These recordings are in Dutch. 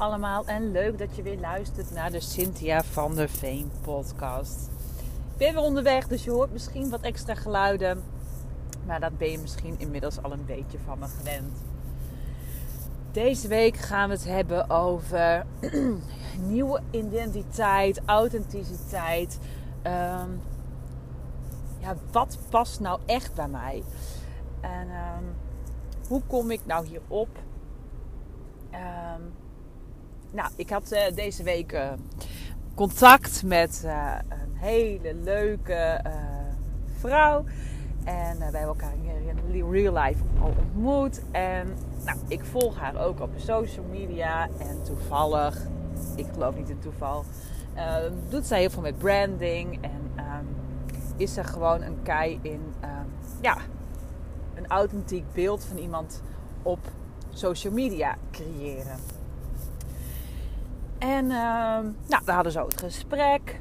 allemaal en leuk dat je weer luistert naar de Cynthia van der Veen podcast. Ik ben weer onderweg, dus je hoort misschien wat extra geluiden. Maar dat ben je misschien inmiddels al een beetje van me gewend. Deze week gaan we het hebben over nieuwe identiteit, authenticiteit. Um, ja, wat past nou echt bij mij? En um, hoe kom ik nou hierop? Um, nou, ik had uh, deze week uh, contact met uh, een hele leuke vrouw. En wij hebben elkaar in real life al ontmoet. En nou, ik volg haar ook op social media. En toevallig, ik geloof niet in toeval, doet zij heel veel met branding. En um, is er gewoon een kei in, um, ja, een authentiek beeld van iemand op social media creëren. En uh, nou, we hadden zo het gesprek.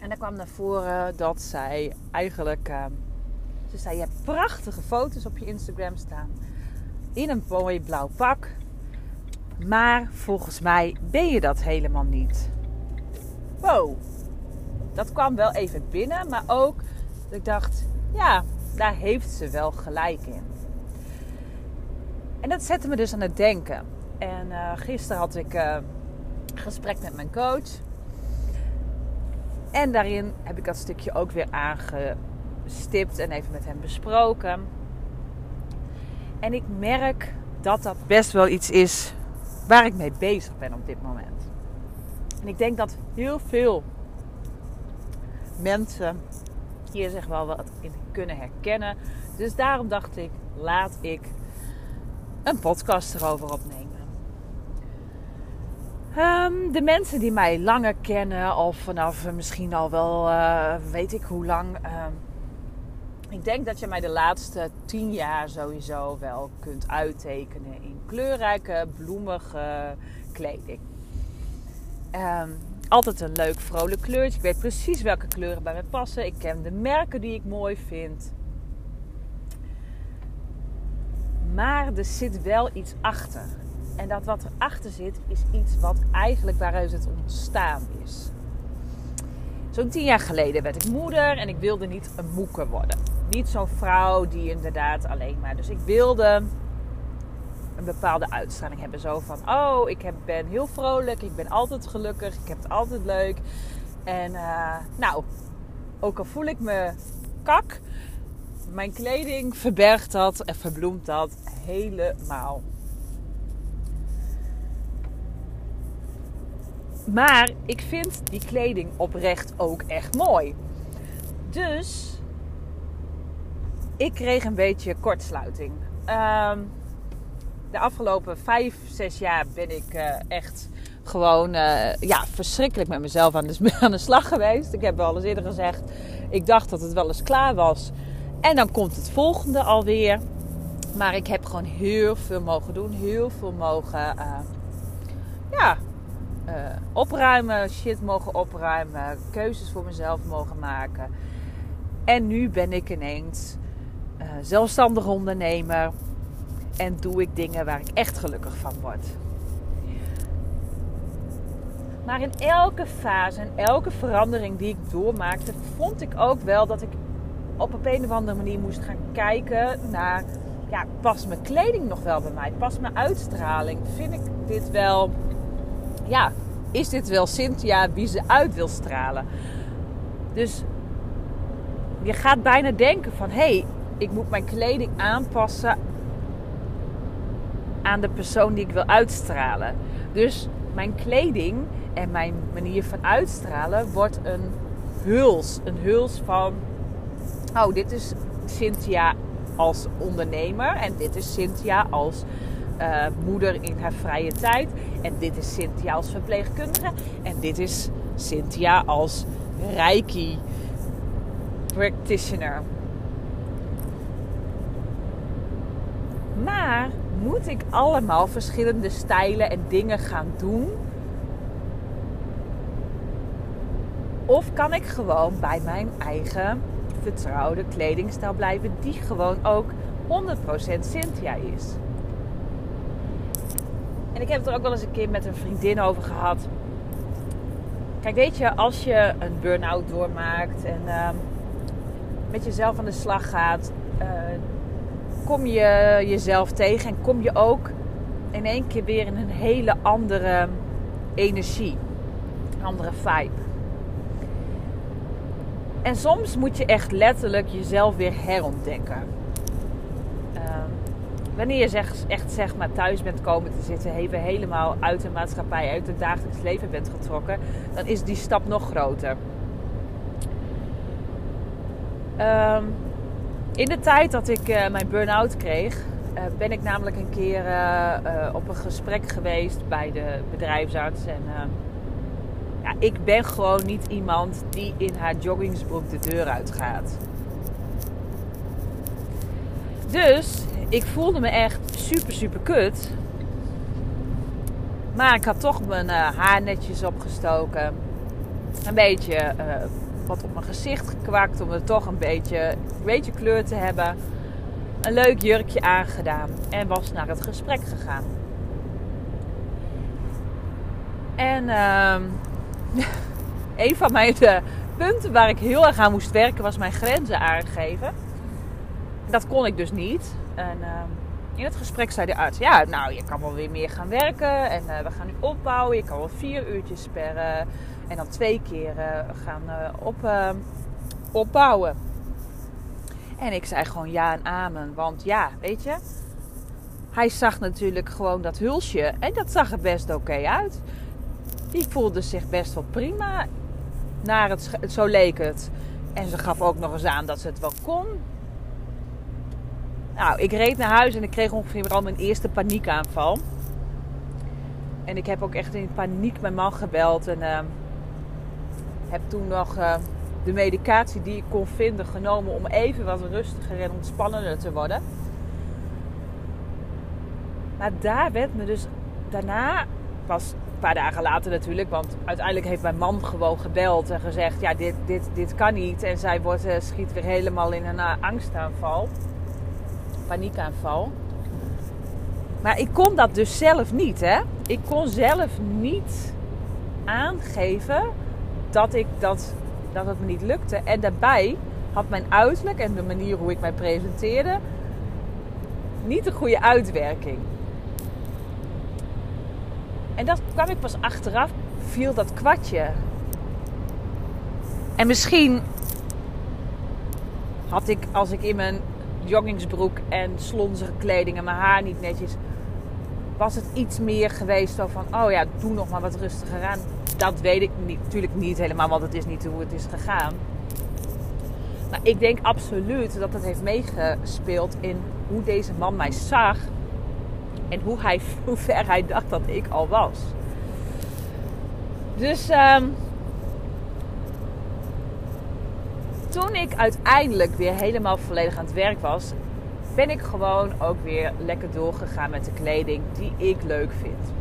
En daar kwam naar voren dat zij eigenlijk. Uh, ze zei: Je hebt prachtige foto's op je Instagram staan. In een mooi blauw pak. Maar volgens mij ben je dat helemaal niet. Wow. Dat kwam wel even binnen. Maar ook dat ik dacht: Ja, daar heeft ze wel gelijk in. En dat zette me dus aan het denken. En uh, gisteren had ik uh, gesprek met mijn coach. En daarin heb ik dat stukje ook weer aangestipt en even met hem besproken. En ik merk dat dat best wel iets is waar ik mee bezig ben op dit moment. En ik denk dat heel veel mensen hier zich wel wat in kunnen herkennen. Dus daarom dacht ik, laat ik een podcast erover opnemen. Um, de mensen die mij langer kennen, of vanaf misschien al wel uh, weet ik hoe lang. Um, ik denk dat je mij de laatste tien jaar sowieso wel kunt uittekenen in kleurrijke, bloemige kleding. Um, altijd een leuk, vrolijk kleurtje. Ik weet precies welke kleuren bij me passen. Ik ken de merken die ik mooi vind. Maar er zit wel iets achter. En dat wat erachter zit, is iets wat eigenlijk waaruit het ontstaan is. Zo'n tien jaar geleden werd ik moeder en ik wilde niet een moeke worden. Niet zo'n vrouw die inderdaad alleen maar. Dus ik wilde een bepaalde uitstraling hebben. Zo van: oh, ik ben heel vrolijk, ik ben altijd gelukkig, ik heb het altijd leuk. En uh, nou, ook al voel ik me kak, mijn kleding verbergt dat en verbloemt dat helemaal. Maar ik vind die kleding oprecht ook echt mooi. Dus ik kreeg een beetje kortsluiting. Um, de afgelopen vijf, zes jaar ben ik uh, echt gewoon uh, ja, verschrikkelijk met mezelf aan de, slag geweest. Ik heb wel eens eerder gezegd, ik dacht dat het wel eens klaar was. En dan komt het volgende alweer. Maar ik heb gewoon heel veel mogen doen. Heel veel mogen uh, ja, uh, opruimen. Shit mogen opruimen. Keuzes voor mezelf mogen maken. En nu ben ik ineens uh, zelfstandig ondernemer. En doe ik dingen waar ik echt gelukkig van word. Maar in elke fase en elke verandering die ik doormaakte, vond ik ook wel dat ik op een of andere manier moest gaan kijken naar, ja, past mijn kleding nog wel bij mij? Past mijn uitstraling? Vind ik dit wel, ja, is dit wel Cynthia wie ze uit wil stralen? Dus je gaat bijna denken van, hé, hey, ik moet mijn kleding aanpassen aan de persoon die ik wil uitstralen. Dus mijn kleding en mijn manier van uitstralen wordt een huls. Een huls van oh, dit is Cynthia als ondernemer en dit is Cynthia als uh, moeder in haar vrije tijd en dit is Cynthia als verpleegkundige en dit is Cynthia als Reiki practitioner. Maar moet ik allemaal verschillende stijlen en dingen gaan doen? Of kan ik gewoon bij mijn eigen vertrouwde kledingstijl blijven, die gewoon ook 100% Cynthia is. En ik heb het er ook wel eens een keer met een vriendin over gehad. Kijk, weet je, als je een burn-out doormaakt en ehm, met jezelf aan de slag gaat, uh, kom je jezelf tegen en kom je ook in één keer weer in een hele andere energie, andere vibe. En soms moet je echt letterlijk jezelf weer herontdekken. Wanneer je echt zeg maar thuis bent komen te zitten, even helemaal uit de maatschappij, uit het dagelijks leven bent getrokken, dan is die stap nog groter. Ehm, in de tijd dat ik uh, mijn burn-out kreeg, uh, ben ik namelijk een keer uh, op een gesprek geweest bij de bedrijfsarts. En ja, ik ben gewoon niet iemand die in haar joggingsbroek de deur uitgaat. Dus ik voelde me echt super, super kut. Maar ik had toch mijn haar netjes opgestoken. Een beetje wat op mijn gezicht gekwakt om er toch een beetje, een beetje kleur te hebben. Een leuk jurkje aangedaan en was naar het gesprek gegaan. En uh, een van mijn de punten waar ik heel erg aan moest werken was mijn grenzen aangeven. Dat kon ik dus niet. En uh, in het gesprek zei de arts: Ja, nou, je kan wel weer meer gaan werken. En uh, we gaan nu opbouwen. Je kan wel vier uurtjes per, en dan twee keer gaan op, opbouwen. En ik zei gewoon ja en amen. Want ja, weet je, hij zag natuurlijk gewoon dat hulsje. En dat zag er best oké uit. Die voelde zich best wel prima. Naar het, zo leek het. En ze gaf ook nog eens aan dat ze het wel kon. Nou, ik reed naar huis en ik kreeg ongeveer al mijn eerste paniekaanval. En ik heb ook echt in paniek mijn man gebeld. En uh, heb toen nog uh, de medicatie die ik kon vinden genomen om even wat rustiger en ontspannender te worden. Maar daar werd me dus daarna, pas een paar dagen later natuurlijk, want uiteindelijk heeft mijn man gewoon gebeld en gezegd: Ja, dit, dit, dit kan niet. En zij wordt, uh, schiet weer helemaal in een uh, angstaanval, paniekaanval. Maar ik kon dat dus zelf niet, hè? Ik kon zelf niet aangeven dat ik dat dat het me niet lukte. En daarbij had mijn uiterlijk en de manier hoe ik mij presenteerde niet een goede uitwerking. En dat kwam ik pas achteraf, viel dat kwartje. En misschien had ik, als ik in mijn joggingsbroek en slonzige kleding en mijn haar niet netjes, was het iets meer geweest van, oh ja, doe nog maar wat rustiger aan dat weet ik niet, natuurlijk niet helemaal, want het is niet hoe het is gegaan. Maar ik denk absoluut dat het heeft meegespeeld in hoe deze man mij zag. En hoe, hij, hoe ver hij dacht dat ik al was. Dus um, toen ik uiteindelijk weer helemaal volledig aan het werk was, ben ik gewoon ook weer lekker doorgegaan met de kleding die ik leuk vind.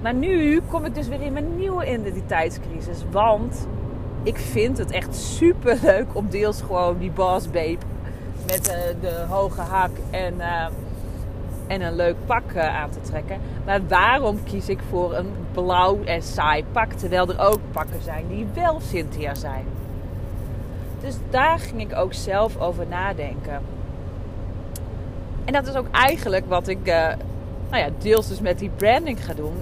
Maar nu kom ik dus weer in mijn nieuwe identiteitscrisis. Want ik vind het echt super leuk om deels gewoon die boss babe met uh, de hoge hak en, uh, en een leuk pak uh, aan te trekken. Maar waarom kies ik voor een blauw en saai pak? Terwijl er ook pakken zijn die wel Cynthia zijn. Dus daar ging ik ook zelf over nadenken. En dat is ook eigenlijk wat ik nou ja, deels dus met die branding ga doen.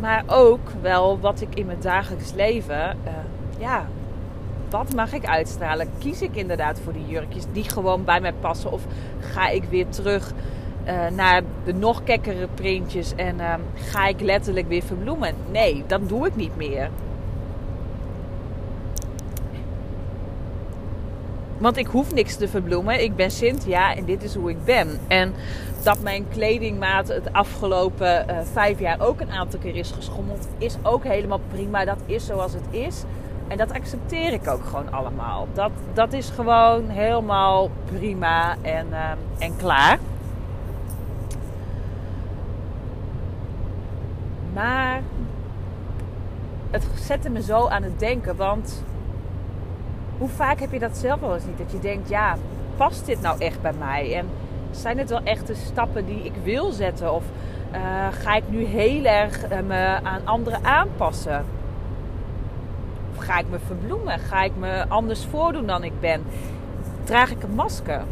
Maar ook wel wat ik in mijn dagelijks leven, uh, ja, wat mag ik uitstralen? Kies ik inderdaad voor die jurkjes die gewoon bij mij passen? Of ga ik weer terug uh, naar de nog kekkere printjes en uh, ga ik letterlijk weer verbloemen? Nee, dat doe ik niet meer. Want ik hoef niks te verbloemen. Ik ben Cynthia en dit is hoe ik ben. En dat mijn kledingmaat het afgelopen uh, vijf jaar ook een aantal keer is geschommeld, is ook helemaal prima. Dat is zoals het is. En dat accepteer ik ook gewoon allemaal. Dat, dat is gewoon helemaal prima en, uh, en klaar. Maar het zette me zo aan het denken. Want hoe vaak heb je dat zelf wel eens niet? Dat je denkt, ja, past dit nou echt bij mij? En zijn het wel echt de stappen die ik wil zetten? Of uh, ga ik nu heel erg uh, me aan anderen aanpassen? Of ga ik me verbloemen? Ga ik me anders voordoen dan ik ben? Draag ik een masker?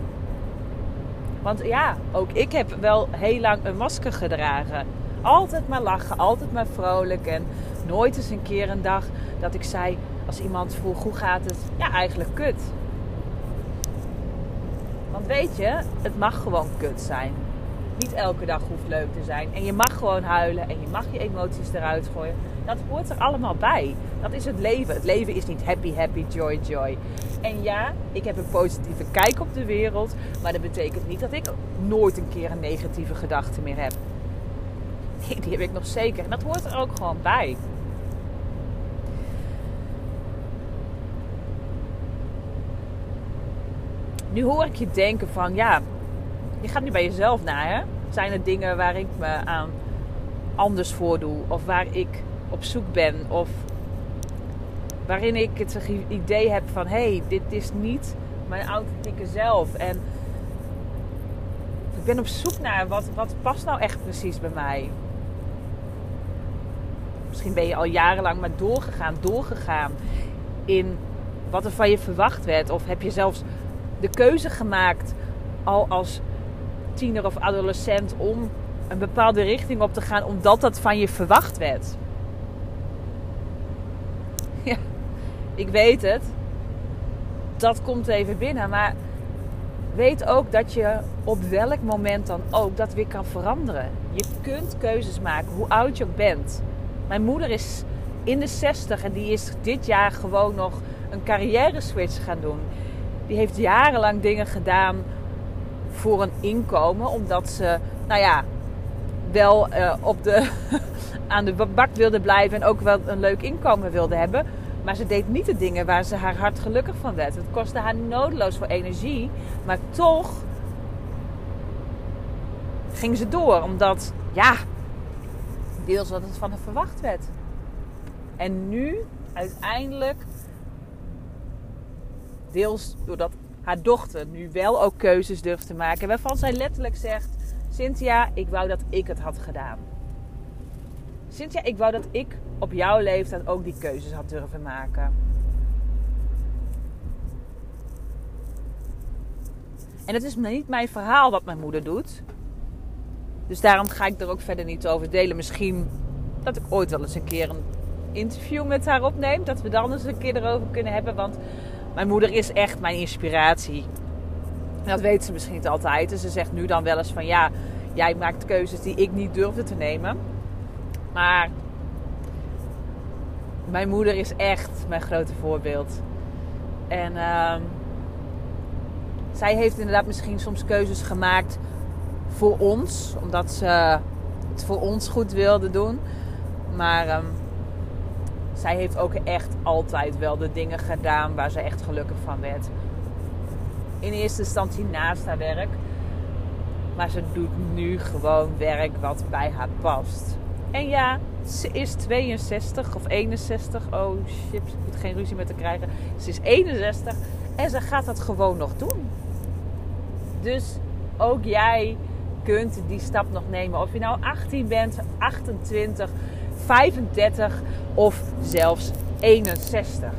Want ja, ook ik heb wel heel lang een masker gedragen. Altijd maar lachen, altijd maar vrolijk. En nooit eens een keer een dag dat ik zei, als iemand vroeg hoe gaat het? Ja, eigenlijk kut. Want weet je, het mag gewoon kut zijn. Niet elke dag hoeft leuk te zijn. En je mag gewoon huilen en je mag je emoties eruit gooien. Dat hoort er allemaal bij. Dat is het leven. Het leven is niet happy, happy, joy, joy. En ja, ik heb een positieve kijk op de wereld. Maar dat betekent niet dat ik nooit een keer een negatieve gedachte meer heb. Die heb ik nog zeker. En dat hoort er ook gewoon bij. Nu hoor ik je denken van ja, je gaat nu bij jezelf na. Hè? Zijn er dingen waar ik me aan anders voordoe? Of waar ik op zoek ben? Of waarin ik het idee heb van hé, hey, dit is niet mijn authentieke zelf. En ik ben op zoek naar wat, wat past nou echt precies bij mij. Misschien ben je al jarenlang maar doorgegaan, doorgegaan in wat er van je verwacht werd. Of heb je zelfs de keuze gemaakt al als tiener of adolescent om een bepaalde richting op te gaan omdat dat van je verwacht werd. Ja, ik weet het. Dat komt even binnen, maar weet ook dat je op welk moment dan ook dat weer kan veranderen. Je kunt keuzes maken, hoe oud je ook bent. Mijn moeder is in de 60 en die is dit jaar gewoon nog een carrière switch gaan doen. Die heeft jarenlang dingen gedaan voor een inkomen, omdat ze, nou ja, wel uh, op de, aan de bak wilde blijven en ook wel een leuk inkomen wilde hebben. Maar ze deed niet de dingen waar ze haar hart gelukkig van werd. Het kostte haar nodeloos voor energie, maar toch ging ze door, omdat, ja, deels wat het van haar verwacht werd. En nu, uiteindelijk, deels doordat haar dochter nu wel ook keuzes durft te maken. Waarvan zij letterlijk zegt: Cynthia, ik wou dat ik het had gedaan. Cynthia, ik wou dat ik op jouw leeftijd ook die keuzes had durven maken. En het is niet mijn verhaal wat mijn moeder doet. Dus daarom ga ik er ook verder niet over delen. Misschien dat ik ooit wel eens een keer een interview met haar opneem. Dat we dan eens een keer erover kunnen hebben. Want mijn moeder is echt mijn inspiratie. dat weet ze misschien niet altijd. En ze zegt nu dan wel eens van ja, jij maakt keuzes die ik niet durfde te nemen. Maar mijn moeder is echt mijn grote voorbeeld. En uh, zij heeft inderdaad misschien soms keuzes gemaakt voor ons, omdat ze het voor ons goed wilde doen. Maar um, zij heeft ook echt altijd wel de dingen gedaan waar ze echt gelukkig van werd. In eerste instantie naast haar werk. Maar ze doet nu gewoon werk wat bij haar past. En ja, ze is 62 of 61. Oh shit, ik moet geen ruzie met te krijgen. Ze is 61 en ze gaat dat gewoon nog doen. Dus ook jij kunt die stap nog nemen. Of je nou 18 bent, 28, 35 of zelfs 61.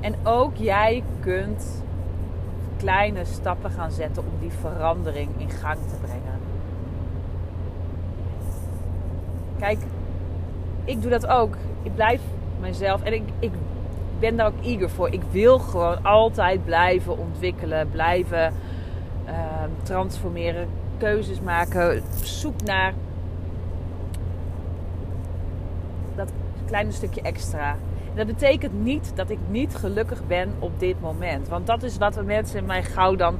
En ook jij kunt kleine stappen gaan zetten om die verandering in gang te brengen. Kijk, ik doe dat ook. Ik blijf mezelf en ik, ik ben daar ook eager voor. Ik wil gewoon altijd blijven ontwikkelen, blijven Ehm, transformeren, keuzes maken, zoek naar dat kleine stukje extra. Dat betekent niet dat ik niet gelukkig ben op dit moment. Want dat is wat mensen mij gauw dan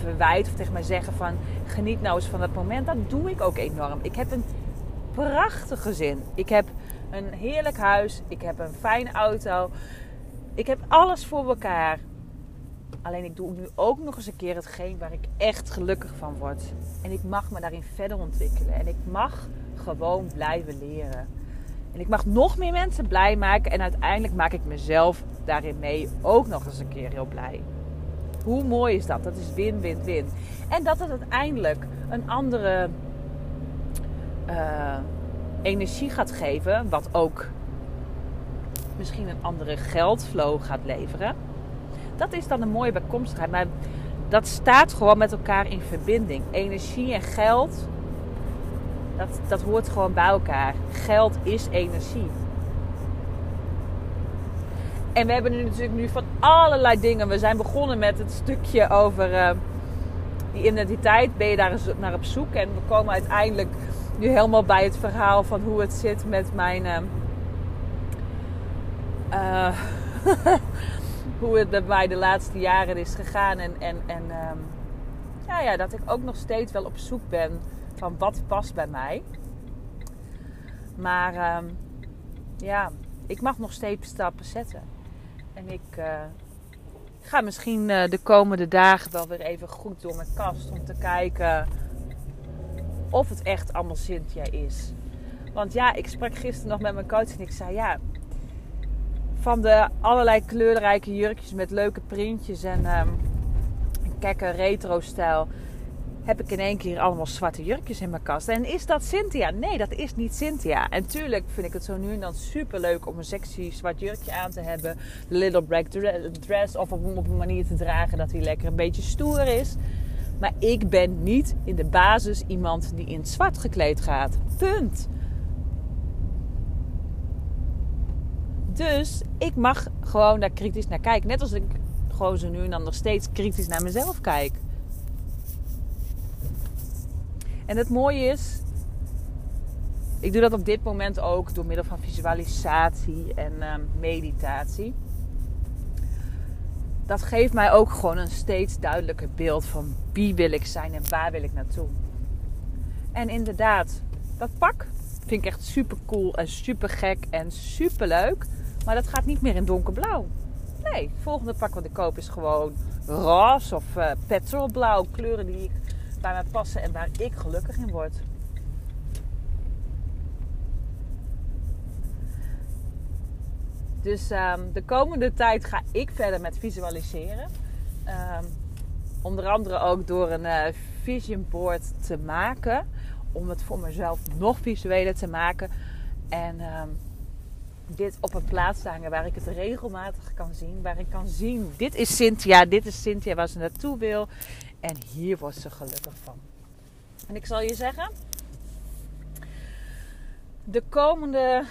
verwijten of tegen mij zeggen van geniet nou eens van dat moment. Dat doe ik ook enorm. Ik heb een prachtig gezin. Ik heb een heerlijk huis. Ik heb een fijne auto. Ik heb alles voor elkaar. Alleen ik doe nu ook nog eens een keer hetgeen waar ik echt gelukkig van word. En ik mag me daarin verder ontwikkelen. En ik mag gewoon blijven leren. En ik mag nog meer mensen blij maken. En uiteindelijk maak ik mezelf daarin mee ook nog eens een keer heel blij. Hoe mooi is dat? Dat is win, win, win. En dat het uiteindelijk een andere uh, energie gaat geven. Wat ook misschien een andere geldflow gaat leveren. Dat is dan een mooie bijkomstigheid. Maar dat staat gewoon met elkaar in verbinding. Energie en geld, dat, dat hoort gewoon bij elkaar. Geld is energie. En we hebben nu natuurlijk nu van allerlei dingen. We zijn begonnen met het stukje over uh, die identiteit. Ben je daar naar op zoek? En we komen uiteindelijk nu helemaal bij het verhaal van hoe het zit met mijn. Uh, uh, hoe het bij mij de laatste jaren is gegaan. En, en, en um, ja, ja, dat ik ook nog steeds wel op zoek ben van wat past bij mij. Maar um, ja, ik mag nog steeds stappen zetten. En ik uh, ga misschien uh, de komende dagen wel weer even goed door mijn kast om te kijken of het echt allemaal Cynthia is. Want ja, ik sprak gisteren nog met mijn coach en ik zei ja, van de allerlei kleurrijke jurkjes met leuke printjes en um, kekke retro stijl heb ik in één keer allemaal zwarte jurkjes in mijn kast. En is dat Cynthia? Nee, dat is niet Cynthia. En tuurlijk vind ik het zo nu en dan super leuk om een sexy zwart jurkje aan te hebben. De little black dress. Of om op een manier te dragen dat hij lekker een beetje stoer is. Maar ik ben niet in de basis iemand die in het zwart gekleed gaat. Punt. Dus ik mag gewoon daar kritisch naar kijken. Net als ik gewoon zo nu en dan nog steeds kritisch naar mezelf kijk. En het mooie is, ik doe dat op dit moment ook door middel van visualisatie en uh, meditatie. Dat geeft mij ook gewoon een steeds duidelijker beeld van wie wil ik zijn en waar wil ik naartoe. En inderdaad, dat pak vind ik echt super cool en super gek en super leuk. Maar dat gaat niet meer in donkerblauw. Nee, het volgende pak wat ik koop is gewoon roze of uh, petrolblauw. Kleuren die bij mij passen en waar ik gelukkig in word. Dus um, de komende tijd ga ik verder met visualiseren. Um, onder andere ook door een uh, vision board te maken. Om het voor mezelf nog visueler te maken. En um, dit op een plaats te hangen waar ik het regelmatig kan zien. Waar ik kan zien, dit is Cynthia, dit is Cynthia waar ze naartoe wil. En hier wordt ze gelukkig van. En ik zal je zeggen, de komende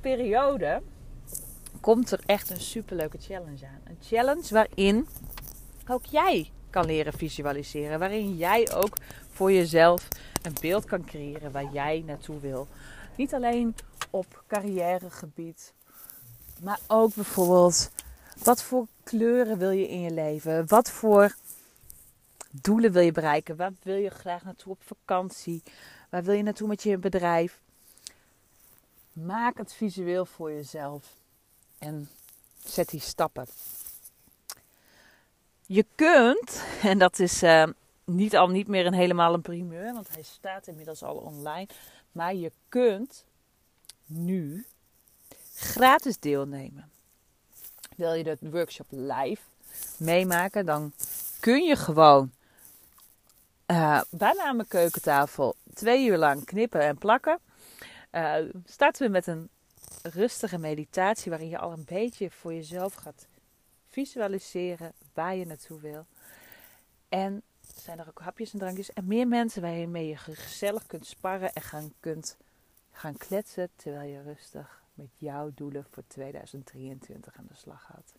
periode komt er echt een superleuke challenge aan. Een challenge waarin ook jij kan leren visualiseren. Waarin jij ook voor jezelf een beeld kan creëren waar jij naartoe wil. Niet alleen op carrièregebied, maar ook bijvoorbeeld wat voor kleuren wil je in je leven? Wat voor doelen wil je bereiken? Waar wil je graag naartoe op vakantie? Waar wil je naartoe met je bedrijf? Maak het visueel voor jezelf en zet die stappen. Je kunt, en dat is uh, niet al niet meer een helemaal een primeur, want hij staat inmiddels al online. Maar je kunt nu gratis deelnemen. Wil je de workshop live meemaken, dan kun je gewoon uh, bijna aan mijn keukentafel twee uur lang knippen en plakken. Uh, starten we met een rustige meditatie waarin je al een beetje voor jezelf gaat visualiseren waar je naartoe wil. En zijn er ook hapjes en drankjes en meer mensen waarmee je gezellig kunt sparren en gaan, kunt gaan kletsen terwijl je rustig met jouw doelen voor 2023 aan de slag gaat.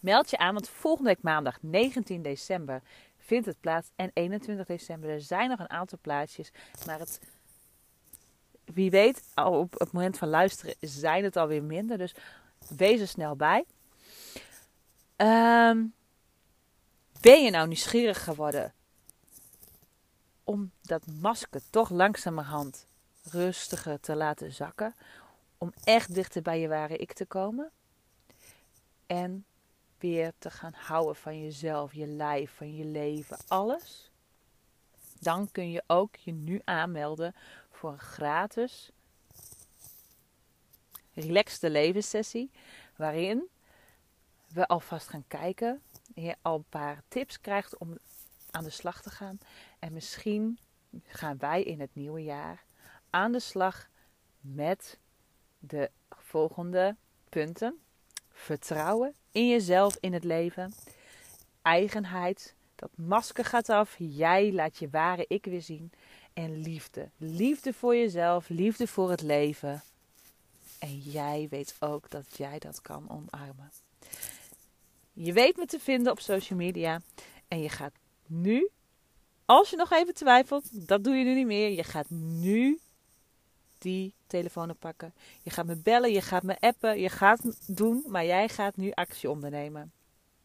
Meld je aan, want volgende week maandag 19 december vindt het plaats. En 21 december. Er zijn nog een aantal plaatsjes. Maar het, wie weet, op het moment van luisteren zijn het alweer minder. Dus wees er snel bij. Um, ben je nou nieuwsgierig geworden om dat masker toch langzamerhand rustiger te laten zakken? Om echt dichter bij je ware ik te komen? En weer te gaan houden van jezelf, je lijf, van je leven, alles. Dan kun je ook je nu aanmelden voor een gratis relaxte levenssessie. Waarin we alvast gaan kijken. Je al een paar tips krijgt om aan de slag te gaan. En misschien gaan wij in het nieuwe jaar aan de slag met de volgende punten. Vertrouwen in jezelf, in het leven. Eigenheid. Dat masker gaat af. Jij laat je ware ik weer zien. En liefde. Liefde voor jezelf. Liefde voor het leven. En jij weet ook dat jij dat kan omarmen. Je weet me te vinden op social media. En je gaat nu, als je nog even twijfelt, dat doe je nu niet meer. Je gaat nu die telefoon pakken. Je gaat me bellen, je gaat me appen, je gaat doen, maar jij gaat nu actie ondernemen.